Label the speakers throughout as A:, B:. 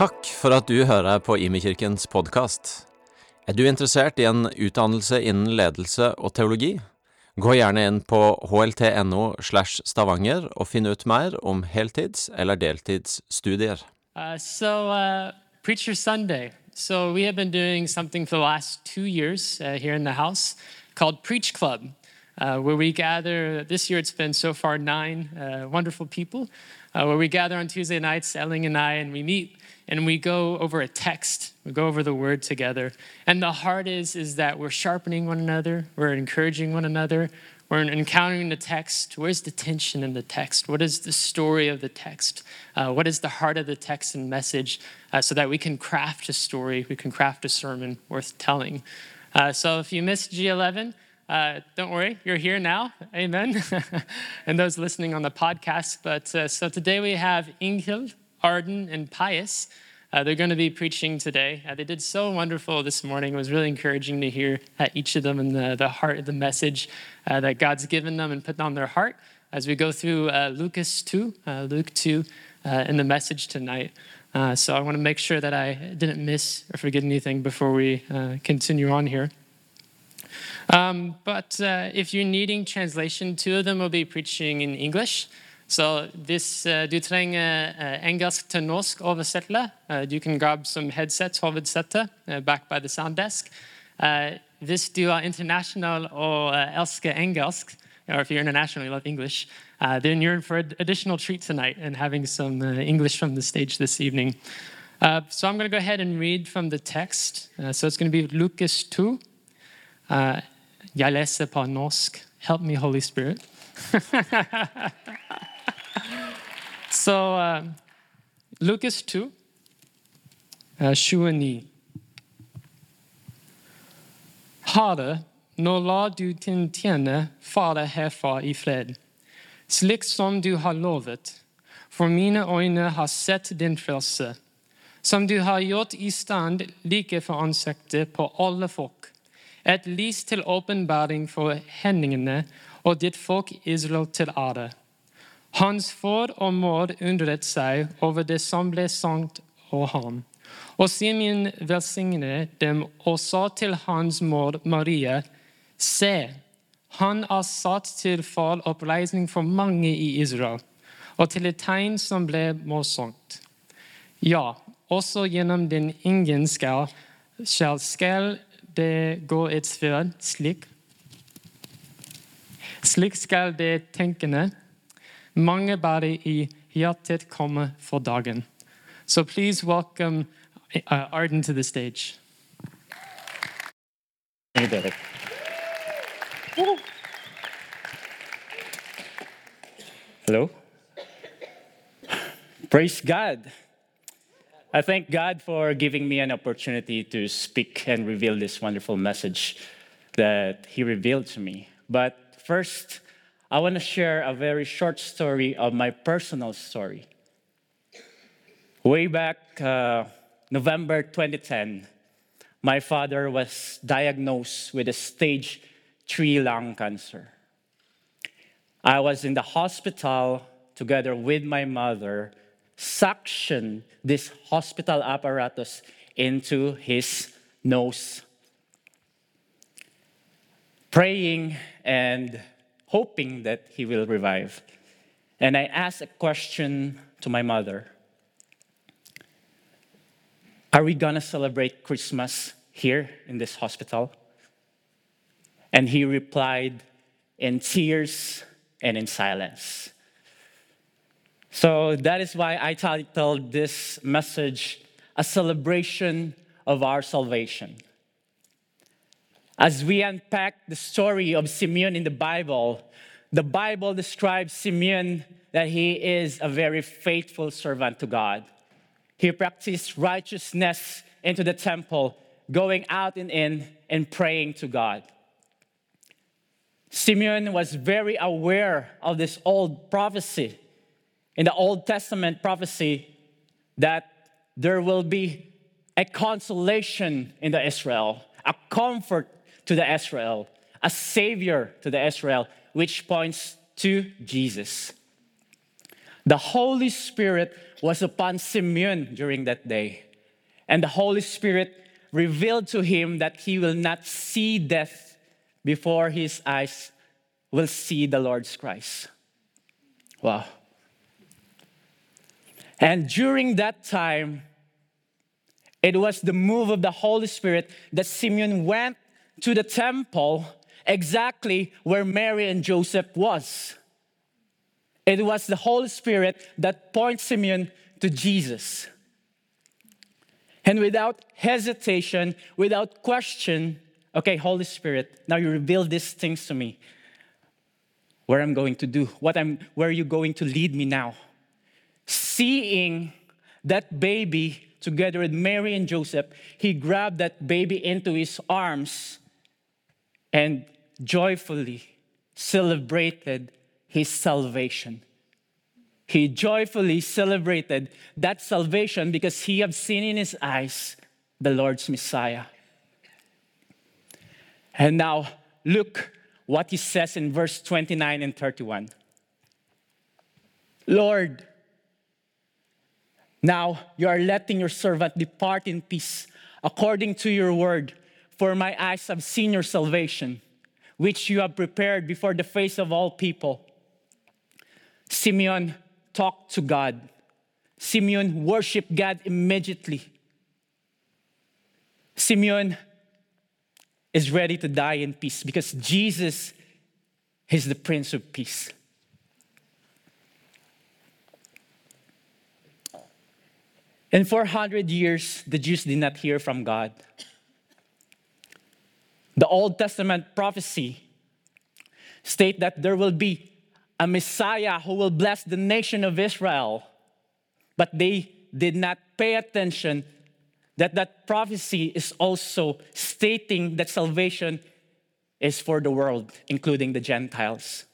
A: Takk for at du hører på Imekirkens podkast. Er du interessert i en utdannelse innen ledelse og teologi? Gå gjerne inn på hlt.no slash stavanger og finn ut mer om heltids- eller deltidsstudier.
B: Uh, so, uh, Preacher Sunday. So, we have been doing something for the last two years uh, here in the house called Preach Club, uh, where we gather. This year it's been so far nine uh, wonderful people, uh, where we gather on Tuesday nights, Elling and I, and we meet and we go over a text. We go over the word together. And the heart is, is that we're sharpening one another, we're encouraging one another, we're encountering the text. Where's the tension in the text? What is the story of the text? Uh, what is the heart of the text and message uh, so that we can craft a story, we can craft a sermon worth telling? Uh, so if you missed G11, uh, don't worry, you're here now. Amen. and those listening on the podcast. But uh, so today we have Inghild, Arden, and Pius. Uh, they're going to be preaching today. Uh, they did so wonderful this morning. It was really encouraging to hear uh, each of them and the, the heart of the message uh, that God's given them and put on their heart as we go through uh, Lucas 2, uh, Luke 2, in the message tonight. so I want to make sure that I didn't miss or forget anything before we continue on here. Um, but if you're needing translation, two of them will be preaching in English. Så hvis uh, du trenger uh, engelsk til norsk oversettelse, uh, du kan grab some headsets, hovedsettet, back by the sound desk. hvis du er international og elsker engelsk, or if you're international, you love English, then you're in for an additional treat tonight and having some English from the stage this evening. so I'm going to go ahead and read from the text. so it's going to be Lucas 2. jeg leser på norsk. Help me, Holy Spirit. so, uh, Lucas 2, uh, 29. Herre, nå la du din tjene fare herfra i fred, slik som du har lovet, for mine øyne har sett din frelse, som du har gjort i stand like for ansiktet på alle folk, et lys til åpenbaring for hendingene og ditt folk Israel til ære. Hans far og mor undret seg over det som ble sagt av ham. Og Simeon velsignet dem og sa til hans mor Maria, Se, han er satt til fall oppreisning for mange i Israel, og til et tegn som ble morsomt. Ja, også gjennom den ingen skal, skal det gå et sverd slik. Slik skal det tenkende mange bare i hjertet kommer for dagen. So please welcome uh, Arden to the stage.
C: Thank you. Hello. Praise God. I thank God for giving me an opportunity to speak and reveal this wonderful message that He revealed to me. But first, I want to share a very short story of my personal story. Way back uh, November 2010, my father was diagnosed with a stage 3 lung cancer. I was in the hospital together with my mother, suction this hospital apparatus into his nose, praying and hoping that he will revive. And I asked a question to my mother Are we gonna celebrate Christmas here in this hospital? And he replied in tears and in silence. So that is why I titled this message A Celebration of Our Salvation. As we unpack the story of Simeon in the Bible, the Bible describes Simeon that he is a very faithful servant to God. He practiced righteousness into the temple, going out and in and praying to God. Simeon was very aware of this old prophecy in the Old Testament prophecy that there will be a consolation in the Israel, a comfort to the Israel, a savior to the Israel, which points to Jesus. The Holy Spirit was upon Simeon during that day. And the Holy Spirit revealed to him that he will not see death before his eyes will see the Lord's Christ. Wow. And during that time, it was the move of the Holy Spirit that Simeon went to the temple exactly where Mary and Joseph was. It was the Holy Spirit that points Simeon to Jesus. And without hesitation, without question, okay, Holy Spirit, now you reveal these things to me. Where I'm going to do, what I'm where are you going to lead me now? Seeing that baby together with Mary and Joseph, he grabbed that baby into his arms and joyfully celebrated his salvation. He joyfully celebrated that salvation because he had seen in his eyes the Lord's Messiah. And now look what he says in verse 29 and 31. Lord, now you are letting your servant depart in peace according to your word, for my eyes have seen your salvation, which you have prepared before the face of all people. Simeon talked to God. Simeon worshiped God immediately. Simeon is ready to die in peace because Jesus is the Prince of Peace. In 400 years, the Jews did not hear from God. The Old Testament prophecy state that there will be a Messiah who will bless the nation of Israel. But they did not pay attention that that prophecy is also stating that salvation is for the world, including the Gentiles.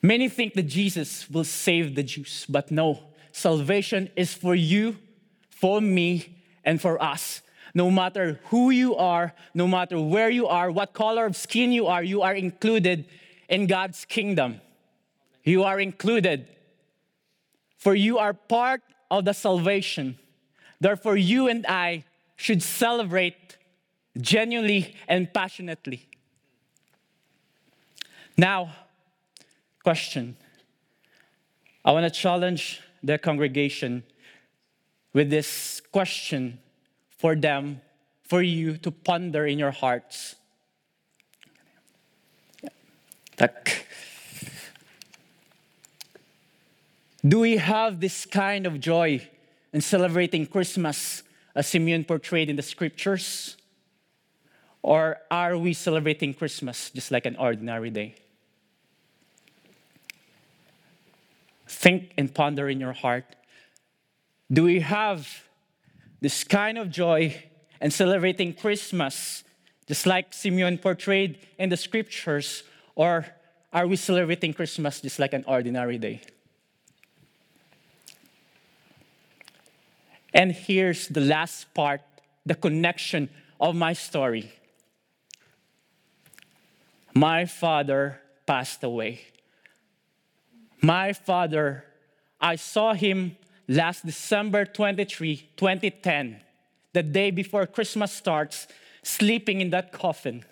C: Many think that Jesus will save the Jews, but no, salvation is for you, for me, and for us. No matter who you are, no matter where you are, what color of skin you are, you are included in God's kingdom. You are included. For you are part of the salvation. Therefore, you and I should celebrate genuinely and passionately. Now, question. I want to challenge the congregation with this question for them, for you to ponder in your hearts. Do we have this kind of joy in celebrating Christmas as Simeon portrayed in the scriptures? Or are we celebrating Christmas just like an ordinary day? think and ponder in your heart do we have this kind of joy and celebrating Christmas, just like Simeon portrayed in the scriptures, or are we celebrating Christmas just like an ordinary day? And here's the last part the connection of my story. My father passed away. My father, I saw him last December 23, 2010, the day before Christmas starts, sleeping in that coffin.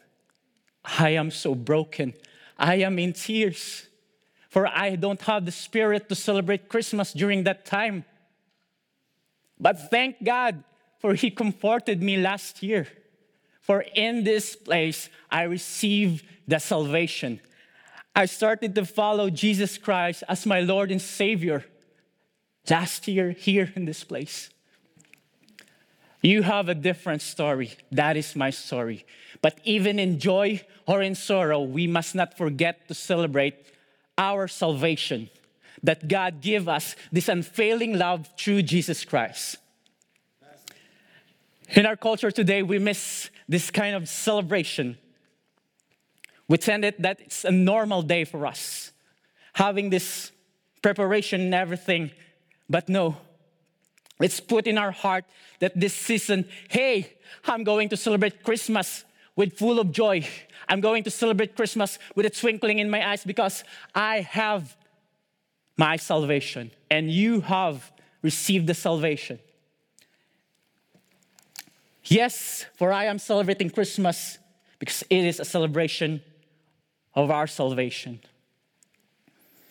C: I am so broken. I am in tears, for I don't have the spirit to celebrate Christmas during that time. But thank God, for He comforted me last year. For in this place I received the salvation I started to follow Jesus Christ as my Lord and Savior last year here in this place. You have a different story. That is my story. But even in joy or in sorrow, we must not forget to celebrate our salvation that God give us this unfailing love through Jesus Christ. In our culture today, we miss this kind of celebration we tend it that it's a normal day for us, having this preparation and everything. But no, it's put in our heart that this season, hey, I'm going to celebrate Christmas with full of joy. I'm going to celebrate Christmas with a twinkling in my eyes because I have my salvation and you have received the salvation. Yes, for I am celebrating Christmas because it is a celebration of our salvation.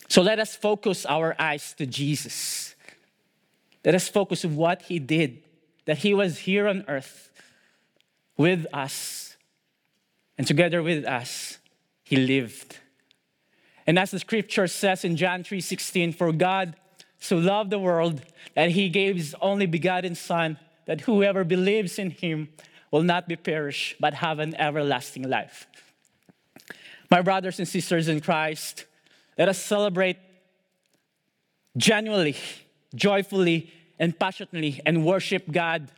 C: So let us focus our eyes to Jesus. Let us focus on what he did, that he was here on earth with us, and together with us, he lived. And as the scripture says in John 3:16, for God so loved the world that he gave his only begotten son that whoever believes in him will not be perished but have an everlasting life. My brothers and sisters in Christ, let us celebrate genuinely, joyfully, and passionately and worship God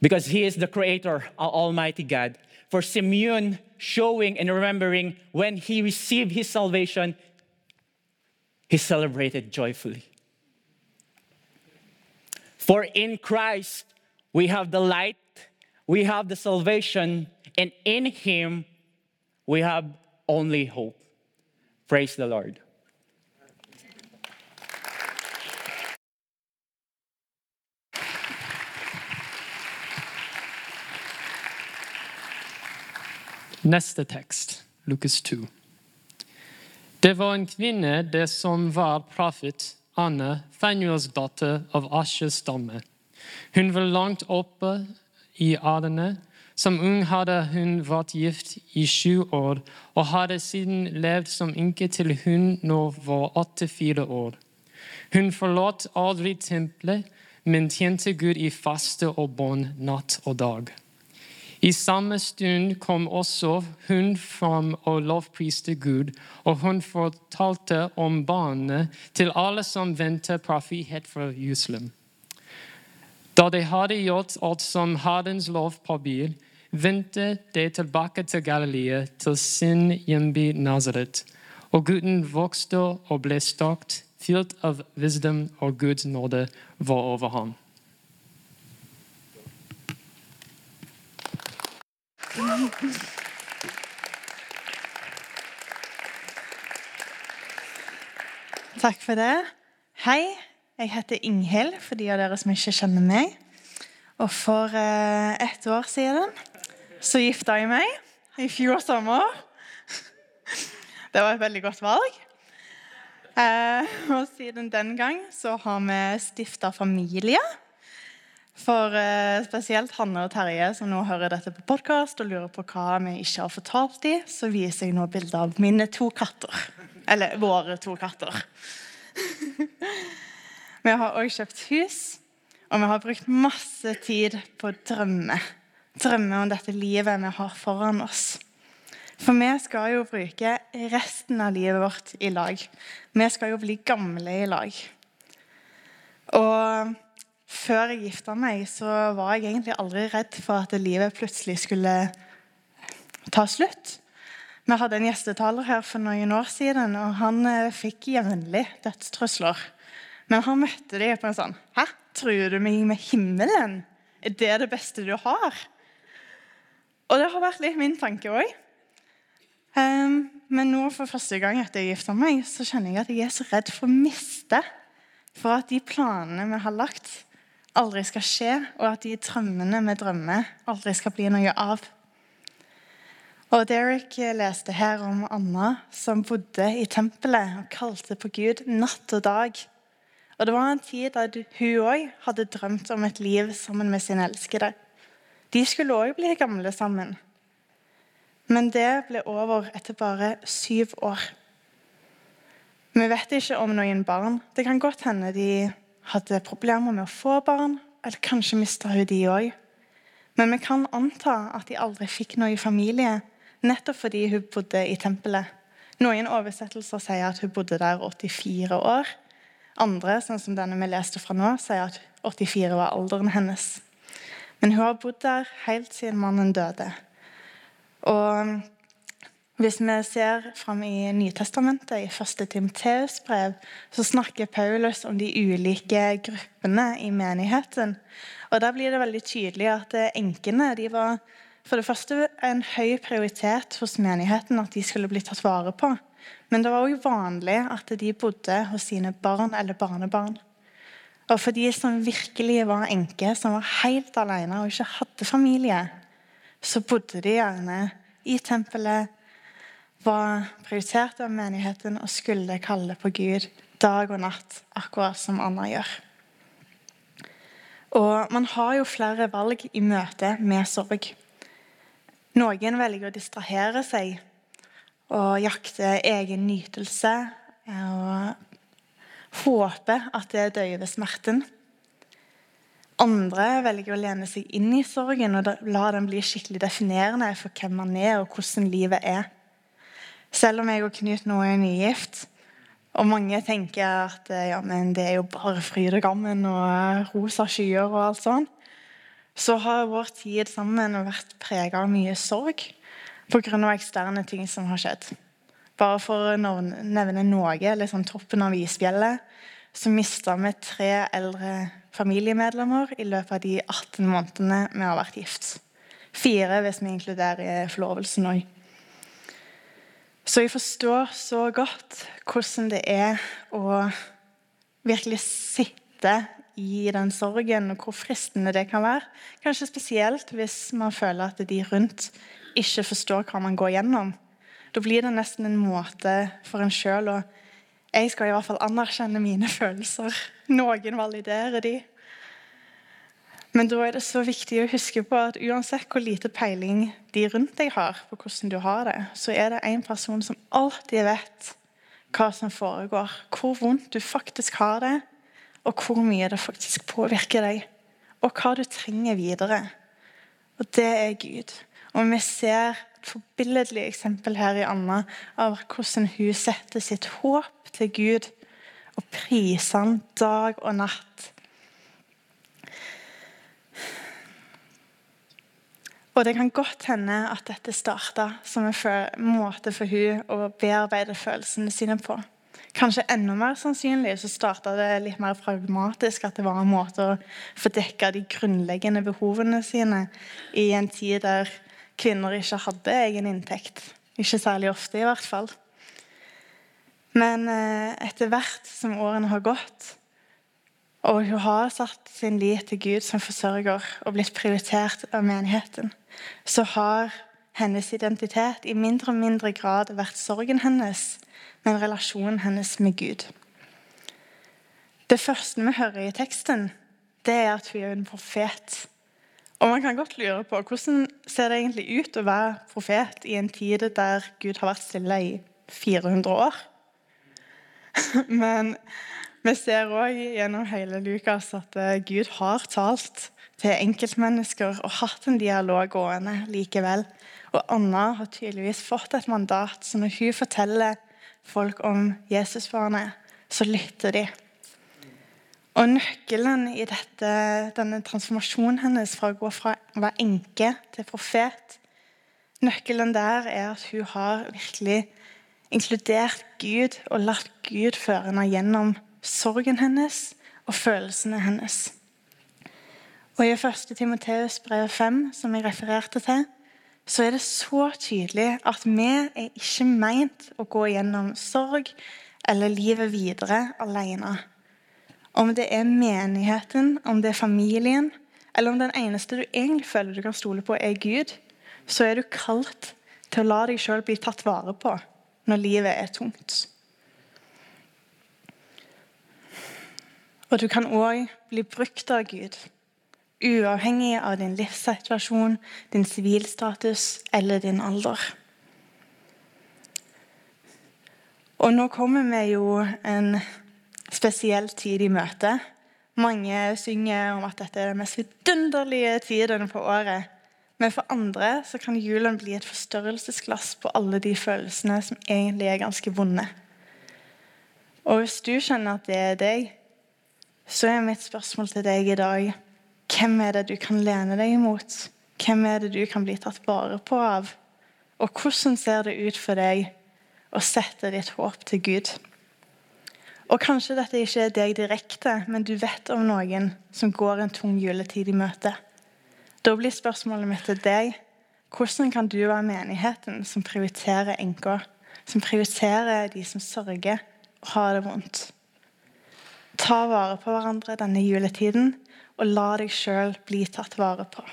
C: because He is the Creator, our Almighty God. For Simeon, showing and remembering when he received his salvation, he celebrated joyfully. For in Christ, we have the light, we have the salvation, and in Him, we have only hope. Praise the Lord.
B: Neste tekst, Lukas 2. Det var en kvinne, det som var profet, Anne, Fanuels av Asjes stamme. Hun var langt oppe i adene. Som ung hadde hun vært gift i sju år og hadde siden levd som enke til hun nå var 84 år. Hun forlot aldri tempelet, men tjente Gud i faste og bånd natt og dag. I samme stund kom også hun fram og lovpriste Gud, og hun fortalte om barnet til alle som ventet på frihet fra Jerusalem. Da de hadde gjort alt som Herrens lov påbyr, vendte de tilbake til Galilea, til sin hjemby Nazaret. Og gutten vokste og ble stakt, fylt av visdom, og Guds nåde var over ham.
D: Takk for det. Hei, jeg heter Inghild, for de av dere som ikke kjenner meg. Og for eh, ett år siden så gifta jeg meg. I fjor sommer. Det var et veldig godt valg. Eh, og siden den gang så har vi stifta familie. For eh, spesielt Hanne og Terje, som nå hører dette på podkast og lurer på hva vi ikke har fortalt dem, så viser jeg nå bilde av mine to katter. Eller våre to katter. vi har òg kjøpt hus, og vi har brukt masse tid på å drømme. Drømme om dette livet vi har foran oss. For vi skal jo bruke resten av livet vårt i lag. Vi skal jo bli gamle i lag. Og før jeg gifta meg, så var jeg egentlig aldri redd for at livet plutselig skulle ta slutt. Vi hadde en gjestetaler her for noen år siden, og han eh, fikk jevnlig dødstrusler. Men han møtte dem på en sånn Hæ, truer du meg med himmelen? Er det det beste du har? Og det har vært litt min tanke òg. Um, ehm, men nå for første gang etter jeg gifta meg, så kjenner jeg at jeg er så redd for å miste. For at de planene vi har lagt, aldri skal skje, og at de drømmene vi drømmer, aldri skal bli noe av. Og Derek leste her om Anna som bodde i tempelet og kalte på Gud natt og dag. Og Det var en tid da hun òg hadde drømt om et liv sammen med sin elskede. De skulle òg bli gamle sammen. Men det ble over etter bare syv år. Vi vet ikke om noen barn. Det kan godt hende de hadde problemer med å få barn, eller kanskje mista hun de òg. Men vi kan anta at de aldri fikk noe i familie, nettopp fordi hun bodde i tempelet. Noen oversettelser sier at hun bodde der 84 år. Andre, sånn som denne vi leste fra nå, sier at 84 var alderen hennes. Men hun har bodd der helt siden mannen døde. Og Hvis vi ser fram i Nytestamentet, i første Timoteus brev, så snakker Paulus om de ulike gruppene i menigheten. Og Der blir det veldig tydelig at enkene de var for det første en høy prioritet hos menigheten at de skulle bli tatt vare på. Men det var òg vanlig at de bodde hos sine barn eller barnebarn. Og for de som virkelig var enker, som var helt alene og ikke hadde familie, så bodde de gjerne i tempelet, var prioritert av menigheten og skulle kalle på Gud dag og natt, akkurat som Anna gjør. Og man har jo flere valg i møte med sorg. Noen velger å distrahere seg og jakte egen nytelse og håpe at det døyver smerten. Andre velger å lene seg inn i sorgen og la den bli skikkelig definerende for hvem man er og hvordan livet er. Selv om jeg og Knut nå er nygift, og mange tenker at ja, det er jo bare fryd og gammen og rosa skyer og alt sånt, så har vår tid sammen vært prega av mye sorg pga. eksterne ting som har skjedd. Bare for å nevne noe, sånn toppen av isfjellet, så mista vi tre eldre familiemedlemmer i løpet av de 18 månedene vi har vært gift. Fire hvis vi inkluderer forlovelsen òg. Så jeg forstår så godt hvordan det er å virkelig sitte i den sorgen, og hvor fristende det kan være. Kanskje spesielt hvis man føler at de rundt ikke forstår hva man går gjennom. Da blir det nesten en måte for en sjøl å Jeg skal i hvert fall anerkjenne mine følelser. Noen validerer de. Men da er det så viktig å huske på at uansett hvor lite peiling de rundt deg har på hvordan du har det, så er det en person som alltid vet hva som foregår, hvor vondt du faktisk har det, og hvor mye det faktisk påvirker deg, og hva du trenger videre. Og det er Gud. Og vi ser et forbilledlig eksempel her i Anna av hvordan hun setter sitt håp til Gud og priser ham dag og natt. Og det kan godt hende at dette starta som en måte for hun å bearbeide følelsene sine på. Kanskje enda mer sannsynlig så starta det litt mer pragmatisk. At det var en måte å få dekka de grunnleggende behovene sine i en tid der kvinner ikke hadde egen inntekt. Ikke særlig ofte, i hvert fall. Men eh, etter hvert som årene har gått, og hun har satt sin lit til Gud som forsørger og blitt prioritert av menigheten, så har hennes identitet i mindre og mindre grad vært sorgen hennes, men relasjonen hennes med Gud. Det første vi hører i teksten, det er at hun er en profet. Og man kan godt lure på hvordan ser det egentlig ut å være profet i en tid der Gud har vært stille i 400 år? Men vi ser òg gjennom hele Lukas at Gud har talt til enkeltmennesker og hatt en dialog gående likevel. Og Anna har tydeligvis fått et mandat, så når hun forteller folk om Jesusbarnet, så lytter de. Og nøkkelen i dette, denne transformasjonen hennes fra å gå fra å være enke til profet Nøkkelen der er at hun har virkelig inkludert Gud og latt Gud føre henne gjennom sorgen hennes og følelsene hennes. Og I 1. Timoteus brev 5, som jeg refererte til, så er det så tydelig at vi er ikke meint å gå gjennom sorg eller livet videre alene. Om det er menigheten, om det er familien, eller om den eneste du egentlig føler du kan stole på, er Gud, så er du kalt til å la deg sjøl bli tatt vare på når livet er tungt. Og du kan òg bli brukt av Gud, uavhengig av din livssituasjon, din sivilstatus eller din alder. Og nå kommer vi jo en spesiell tid i møte. Mange synger om at dette er den mest vidunderlige tiden på året. Men for andre så kan julen bli et forstørrelsesglass på alle de følelsene som egentlig er ganske vonde. Og hvis du kjenner at det er deg, så er mitt spørsmål til deg i dag hvem er det du kan lene deg imot? Hvem er det du kan bli tatt vare på av? Og hvordan ser det ut for deg å sette ditt håp til Gud? Og Kanskje dette ikke er deg direkte, men du vet om noen som går en tung juletid i møte. Da blir spørsmålet mitt til deg hvordan kan du være menigheten som prioriterer enka, som prioriterer de som sørger og har det vondt? Ta vare på hverandre denne juletiden, og la deg sjøl bli tatt vare på.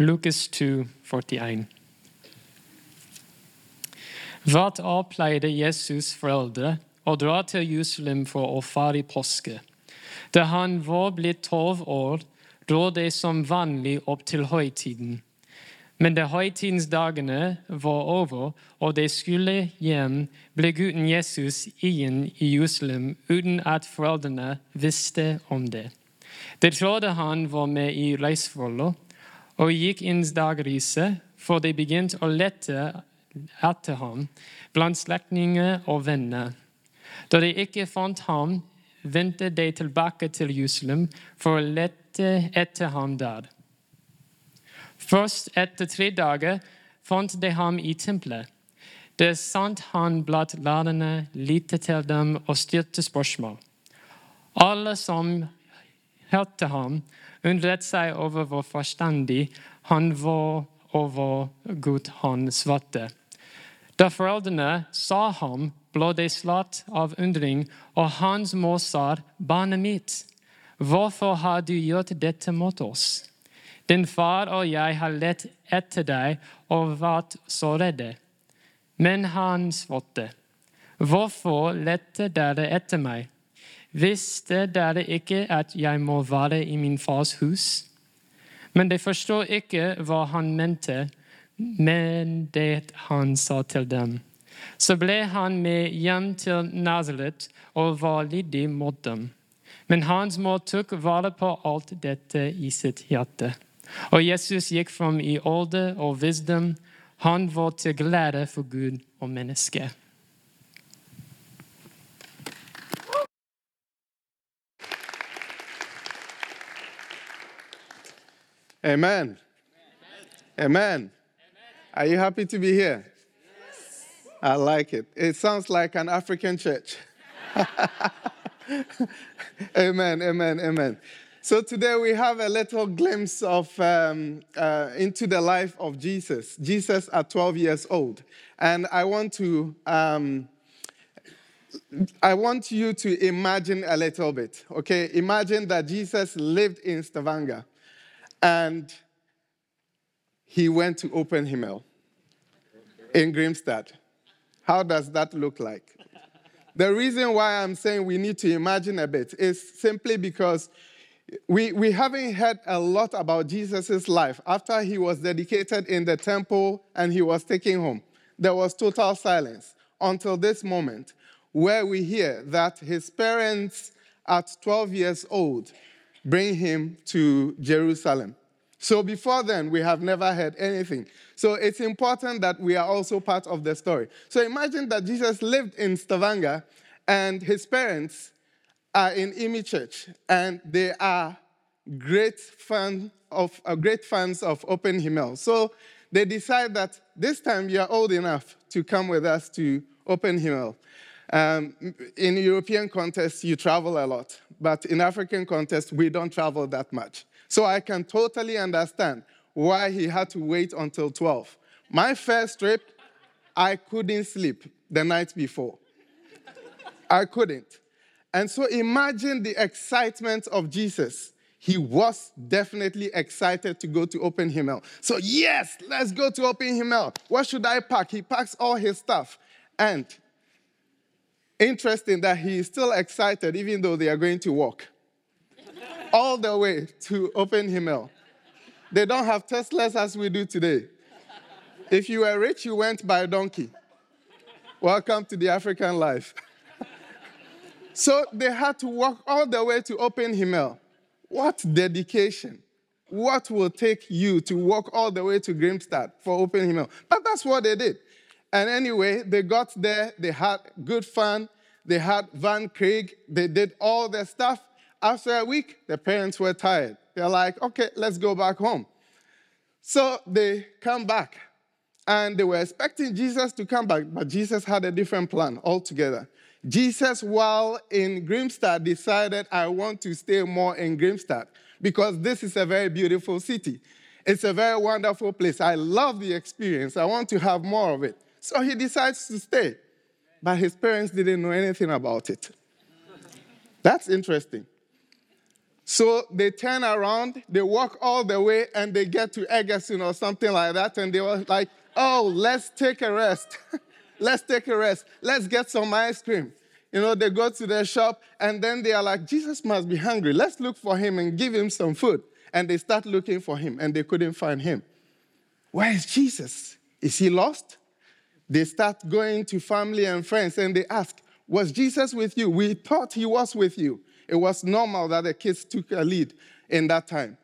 B: Lukas 2, 41. Hvert år pleide Jesus' foreldre å dra til Jerusalem for å feire påske. Da han var blitt tolv år, dro de som vanlig opp til høytiden. Men da høytidens dagene var over og de skulle hjem, ble gutten Jesus igjen i Jerusalem uten at foreldrene visste om det. De trodde han var med i reiseforholdet og gikk inn dagrise, for de begynte å lette etter ham blant slektninger og venner. Da de ikke fant ham, vendte de tilbake til Jerusalem for å lette etter ham der. Først etter tre dager fant de ham i tempelet. Det sant han blant lærerne, lite til dem og stilte spørsmål. Alle som hørte ham, undret seg over hvor forstandig han var og hvor godt han svarte. Da foreldrene sa ham, ble de slått av undring, og hans mor sa, 'Barnet mitt, hvorfor har du gjort dette mot oss?' 'Din far og jeg har lett etter deg og vært så redde.' Men han svarte, 'Hvorfor lette dere etter meg?' Visste dere ikke at jeg må være i min fars hus? Men de forstod ikke hva han mente, men det han sa til dem. Så ble han med hjem til Nazaret og var lydig mot dem. Men hans mor tok vare på alt dette i sitt hjerte. Og Jesus gikk fram i alder og visdom. Han var til glede for Gud og mennesket.
E: Amen. Amen. Are you happy to be here? I like it. It sounds like an African church. amen, amen, amen. So today we have a little glimpse of um, uh, into the life of Jesus. Jesus at 12 years old, and I want to um, I want you to imagine a little bit. Okay, imagine that Jesus lived in Stavanger, and he went to Open Himmel in Grimstad. How does that look like? The reason why I'm saying we need to imagine a bit is simply because we, we haven't heard a lot about Jesus' life. After he was dedicated in the temple and he was taken home, there was total silence until this moment, where we hear that his parents at 12 years old bring him to Jerusalem. So before then, we have never heard anything. So it's important that we are also part of the story. So imagine that Jesus lived in Stavanger and his parents are in Imi Church and they are great fan of uh, great fans of Open Himmel. So they decide that this time you are old enough to come with us to Open Himmel. Um, in European context, you travel a lot, but in African context, we don't travel that much. So I can totally understand why he had to wait until 12. My first trip, I couldn't sleep the night before. I couldn't. And so imagine the excitement of Jesus. He was definitely excited to go to Open Himmel. So, yes, let's go to Open Himmel. What should I pack? He packs all his stuff. And interesting that he is still excited even though they are going to walk all the way to Open Himmel. They don't have Teslas as we do today. If you were rich, you went by a donkey. Welcome to the African life. so they had to walk all the way to Open Himmel. What dedication! What will take you to walk all the way to Grimstad for Open Himmel? But that's what they did. And anyway, they got there, they had good fun, they had Van Craig, they did all their stuff. After a week, the parents were tired. They're like, okay, let's go back home. So they come back, and they were expecting Jesus to come back, but Jesus had a different plan altogether. Jesus, while in Grimstad, decided, I want to stay more in Grimstad because this is a very beautiful city. It's a very wonderful place. I love the experience. I want to have more of it. So he decides to stay. But his parents didn't know anything about it. That's interesting. So they turn around, they walk all the way, and they get to Egersund or something like that, and they were like, oh, let's take a rest. let's take a rest. Let's get some ice cream. You know, they go to their shop, and then they are like, Jesus must be hungry. Let's look for him and give him some food. And they start looking for him, and they couldn't find him. Where is Jesus? Is he lost? They start going to family and friends, and they ask, Was Jesus with you? We thought he was with you. It was normal that the kids took a lead in that time.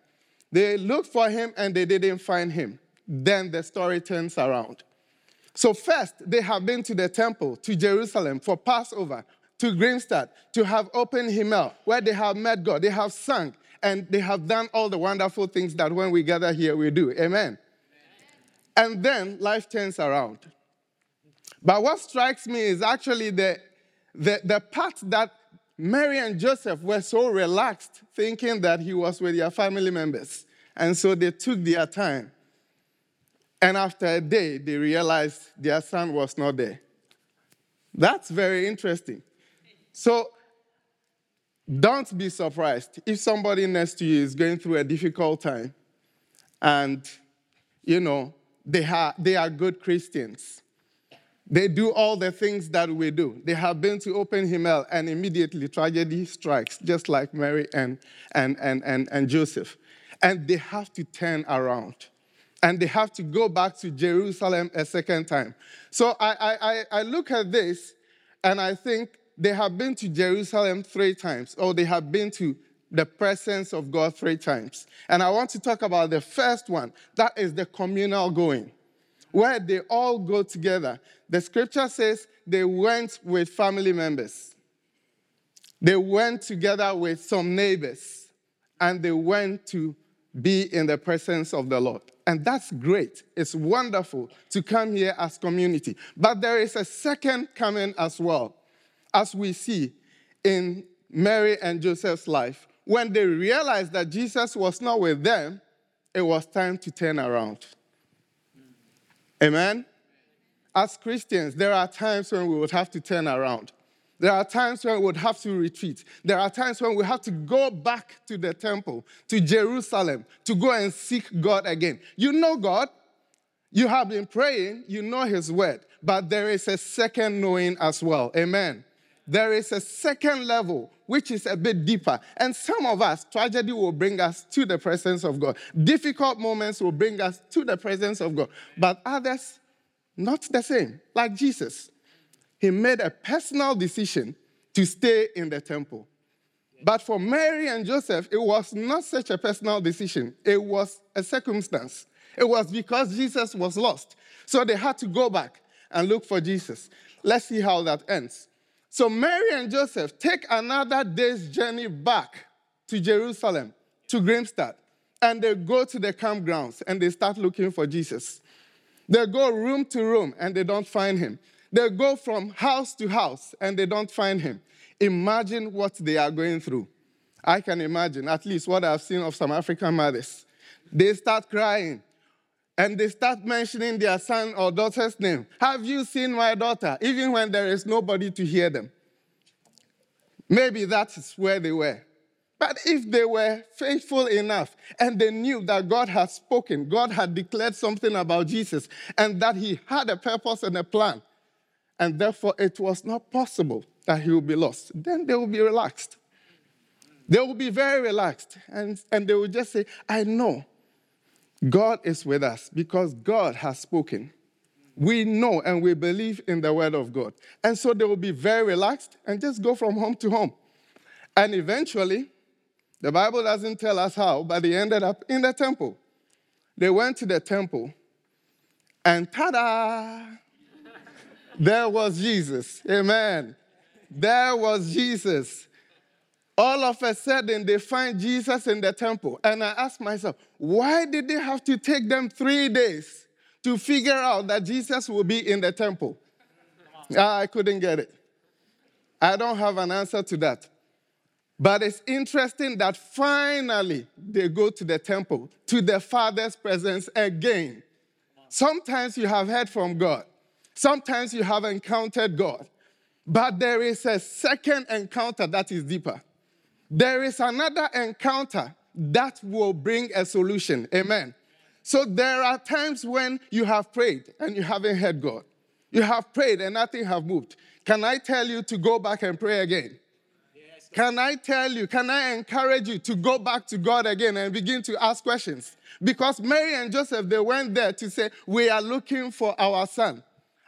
E: They looked for him and they didn't find him. Then the story turns around. So, first, they have been to the temple, to Jerusalem for Passover, to Grimstad, to have opened Himmel, where they have met God. They have sung and they have done all the wonderful things that when we gather here we do. Amen. Amen. And then life turns around. But what strikes me is actually the, the, the part that Mary and Joseph were so relaxed, thinking that he was with their family members. And so they took their time. And after a day, they realized their son was not there. That's very interesting. So don't be surprised if somebody next to you is going through a difficult time and, you know, they, ha- they are good Christians. They do all the things that we do. They have been to open Himmel, and immediately tragedy strikes, just like Mary and, and, and, and, and Joseph. And they have to turn around. And they have to go back to Jerusalem a second time. So I, I, I look at this and I think they have been to Jerusalem three times, or they have been to the presence of God three times. And I want to talk about the first one that is the communal going where they all go together. The scripture says they went with family members, they went together with some neighbors, and they went to be in the presence of the Lord. And that's great. It's wonderful to come here as community. But there is a second coming as well, as we see in Mary and Joseph's life. When they realized that Jesus was not with them, it was time to turn around. Amen? As Christians, there are times when we would have to turn around. There are times when we would have to retreat. There are times when we have to go back to the temple, to Jerusalem, to go and seek God again. You know God, you have been praying, you know His word, but there is a second knowing as well. Amen. There is a second level which is a bit deeper. And some of us, tragedy will bring us to the presence of God. Difficult moments will bring us to the presence of God. But others, not the same. Like Jesus, he made a personal decision to stay in the temple. But for Mary and Joseph, it was not such a personal decision, it was a circumstance. It was because Jesus was lost. So they had to go back and look for Jesus. Let's see how that ends. So Mary and Joseph take another day's journey back to Jerusalem, to Grimstad, and they go to the campgrounds and they start looking for Jesus. They go room to room and they don't find him. They go from house to house and they don't find him. Imagine what they are going through. I can imagine, at least what I've seen of some African mothers. They start crying and they start mentioning their son or daughter's name. Have you seen my daughter? Even when there is nobody to hear them. Maybe that is where they were. But if they were faithful enough and they knew that God had spoken, God had declared something about Jesus, and that He had a purpose and a plan, and therefore it was not possible that He would be lost, then they will be relaxed. They will be very relaxed, and, and they will just say, I know God is with us because God has spoken. We know and we believe in the word of God. And so they will be very relaxed and just go from home to home. And eventually, the Bible doesn't tell us how, but they ended up in the temple. They went to the temple, and ta da! There was Jesus. Amen. There was Jesus. All of a sudden, they find Jesus in the temple. And I asked myself, why did they have to take them three days to figure out that Jesus will be in the temple? Ah, I couldn't get it. I don't have an answer to that. But it's interesting that finally they go to the temple, to the Father's presence again. Sometimes you have heard from God, sometimes you have encountered God, but there is a second encounter that is deeper. There is another encounter that will bring a solution. Amen. So there are times when you have prayed and you haven't heard God. You have prayed and nothing have moved. Can I tell you to go back and pray again? Can I tell you, can I encourage you to go back to God again and begin to ask questions? Because Mary and Joseph, they went there to say, We are looking for our son.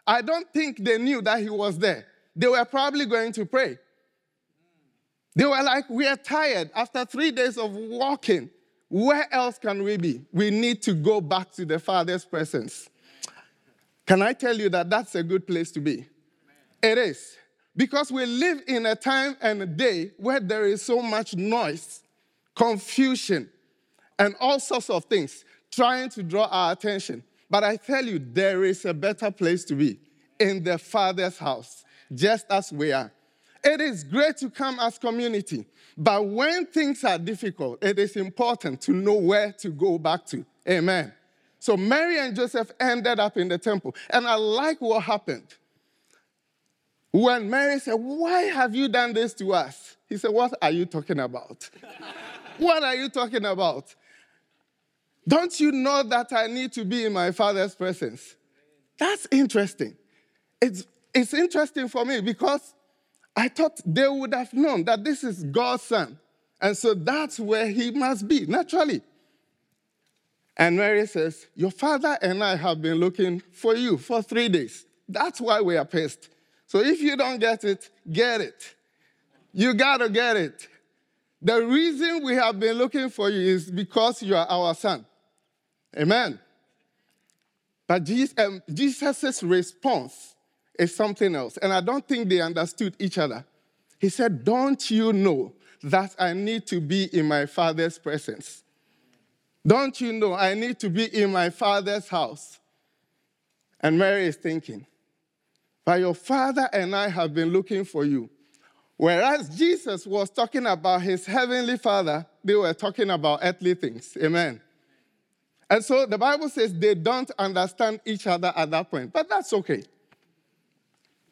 E: I don't think they knew that he was there. They were probably going to pray. They were like, We are tired after three days of walking. Where else can we be? We need to go back to the Father's presence. Can I tell you that that's a good place to be? It is. Because we live in a time and a day where there is so much noise, confusion, and all sorts of things trying to draw our attention. But I tell you, there is a better place to be in the Father's house, just as we are. It is great to come as community, but when things are difficult, it is important to know where to go back to. Amen. So Mary and Joseph ended up in the temple, and I like what happened. When Mary said, Why have you done this to us? He said, What are you talking about? what are you talking about? Don't you know that I need to be in my father's presence? That's interesting. It's, it's interesting for me because I thought they would have known that this is God's son. And so that's where he must be, naturally. And Mary says, Your father and I have been looking for you for three days. That's why we are pissed. So if you don't get it, get it. You gotta get it. The reason we have been looking for you is because you are our son. Amen. But Jesus, um, response is something else. And I don't think they understood each other. He said, Don't you know that I need to be in my father's presence? Don't you know I need to be in my father's house? And Mary is thinking, but your father and I have been looking for you. Whereas Jesus was talking about his heavenly father, they were talking about earthly things. Amen. And so the Bible says they don't understand each other at that point, but that's okay.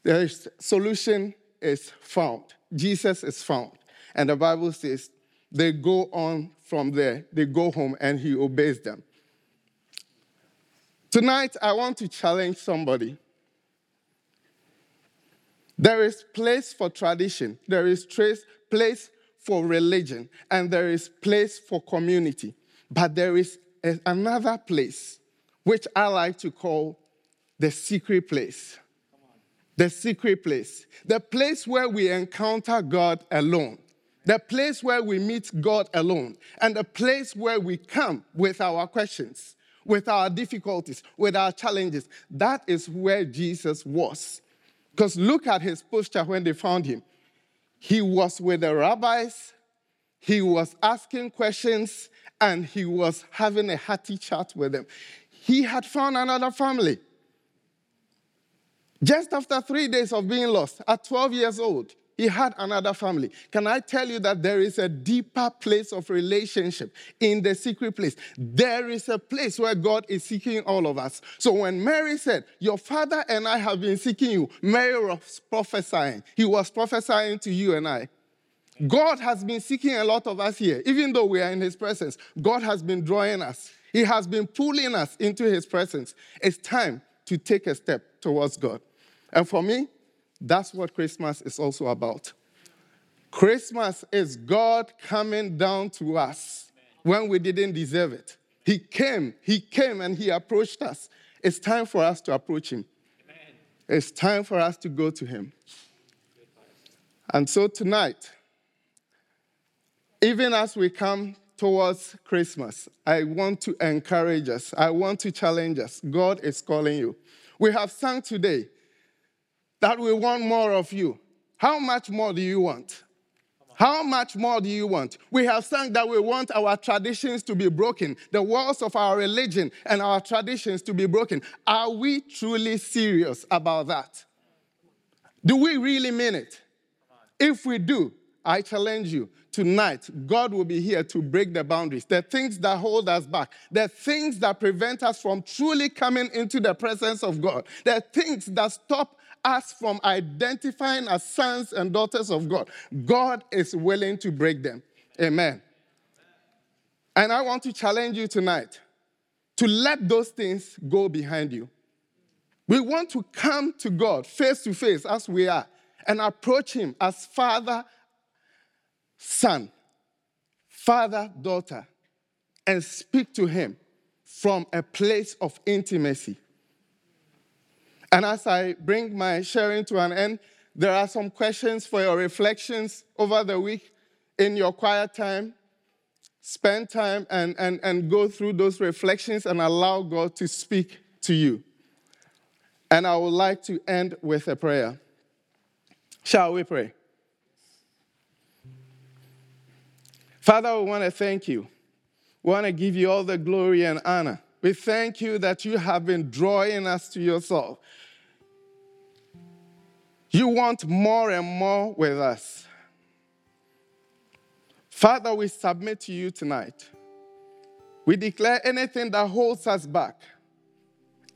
E: The solution is found. Jesus is found. And the Bible says they go on from there, they go home, and he obeys them. Tonight, I want to challenge somebody there is place for tradition, there is place for religion, and there is place for community. But there is another place, which I like to call the secret place. The secret place. The place where we encounter God alone. The place where we meet God alone. And the place where we come with our questions, with our difficulties, with our challenges. That is where Jesus was. Because look at his posture when they found him. He was with the rabbis, he was asking questions, and he was having a hearty chat with them. He had found another family. Just after three days of being lost, at 12 years old, he had another family. Can I tell you that there is a deeper place of relationship in the secret place? There is a place where God is seeking all of us. So when Mary said, Your father and I have been seeking you, Mary was prophesying. He was prophesying to you and I. God has been seeking a lot of us here, even though we are in his presence. God has been drawing us, He has been pulling us into his presence. It's time to take a step towards God. And for me, that's what Christmas is also about. Christmas is God coming down to us when we didn't deserve it. He came, He came and He approached us. It's time for us to approach Him. It's time for us to go to Him. And so tonight, even as we come towards Christmas, I want to encourage us. I want to challenge us. God is calling you. We have sung today that we want more of you. How much more do you want? How much more do you want? We have sung that we want our traditions to be broken, the walls of our religion and our traditions to be broken. Are we truly serious about that? Do we really mean it? If we do, I challenge you tonight, God will be here to break the boundaries, the things that hold us back, the things that prevent us from truly coming into the presence of God, the things that stop us from identifying as sons and daughters of God. God is willing to break them. Amen. And I want to challenge you tonight to let those things go behind you. We want to come to God face to face as we are and approach Him as Father, Son, Father, Daughter, and speak to Him from a place of intimacy. And as I bring my sharing to an end, there are some questions for your reflections over the week in your quiet time. Spend time and, and, and go through those reflections and allow God to speak to you. And I would like to end with a prayer. Shall we pray? Father, we want to thank you. We want to give you all the glory and honor. We thank you that you have been drawing us to yourself. You want more and more with us. Father, we submit to you tonight. We declare anything that holds us back,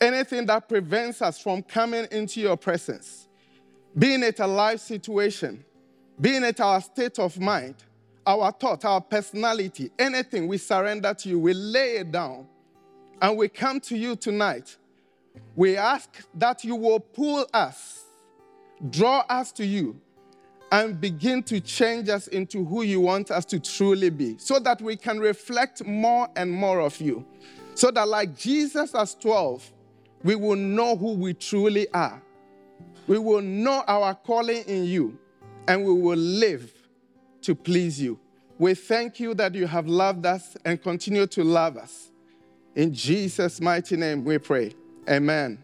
E: anything that prevents us from coming into your presence, being it a life situation, being it our state of mind, our thought, our personality, anything, we surrender to you. We lay it down and we come to you tonight. We ask that you will pull us, draw us to you, and begin to change us into who you want us to truly be so that we can reflect more and more of you. So that, like Jesus as 12, we will know who we truly are. We will know our calling in you, and we will live to please you. We thank you that you have loved us and continue to love us. In Jesus' mighty name we pray. Amen.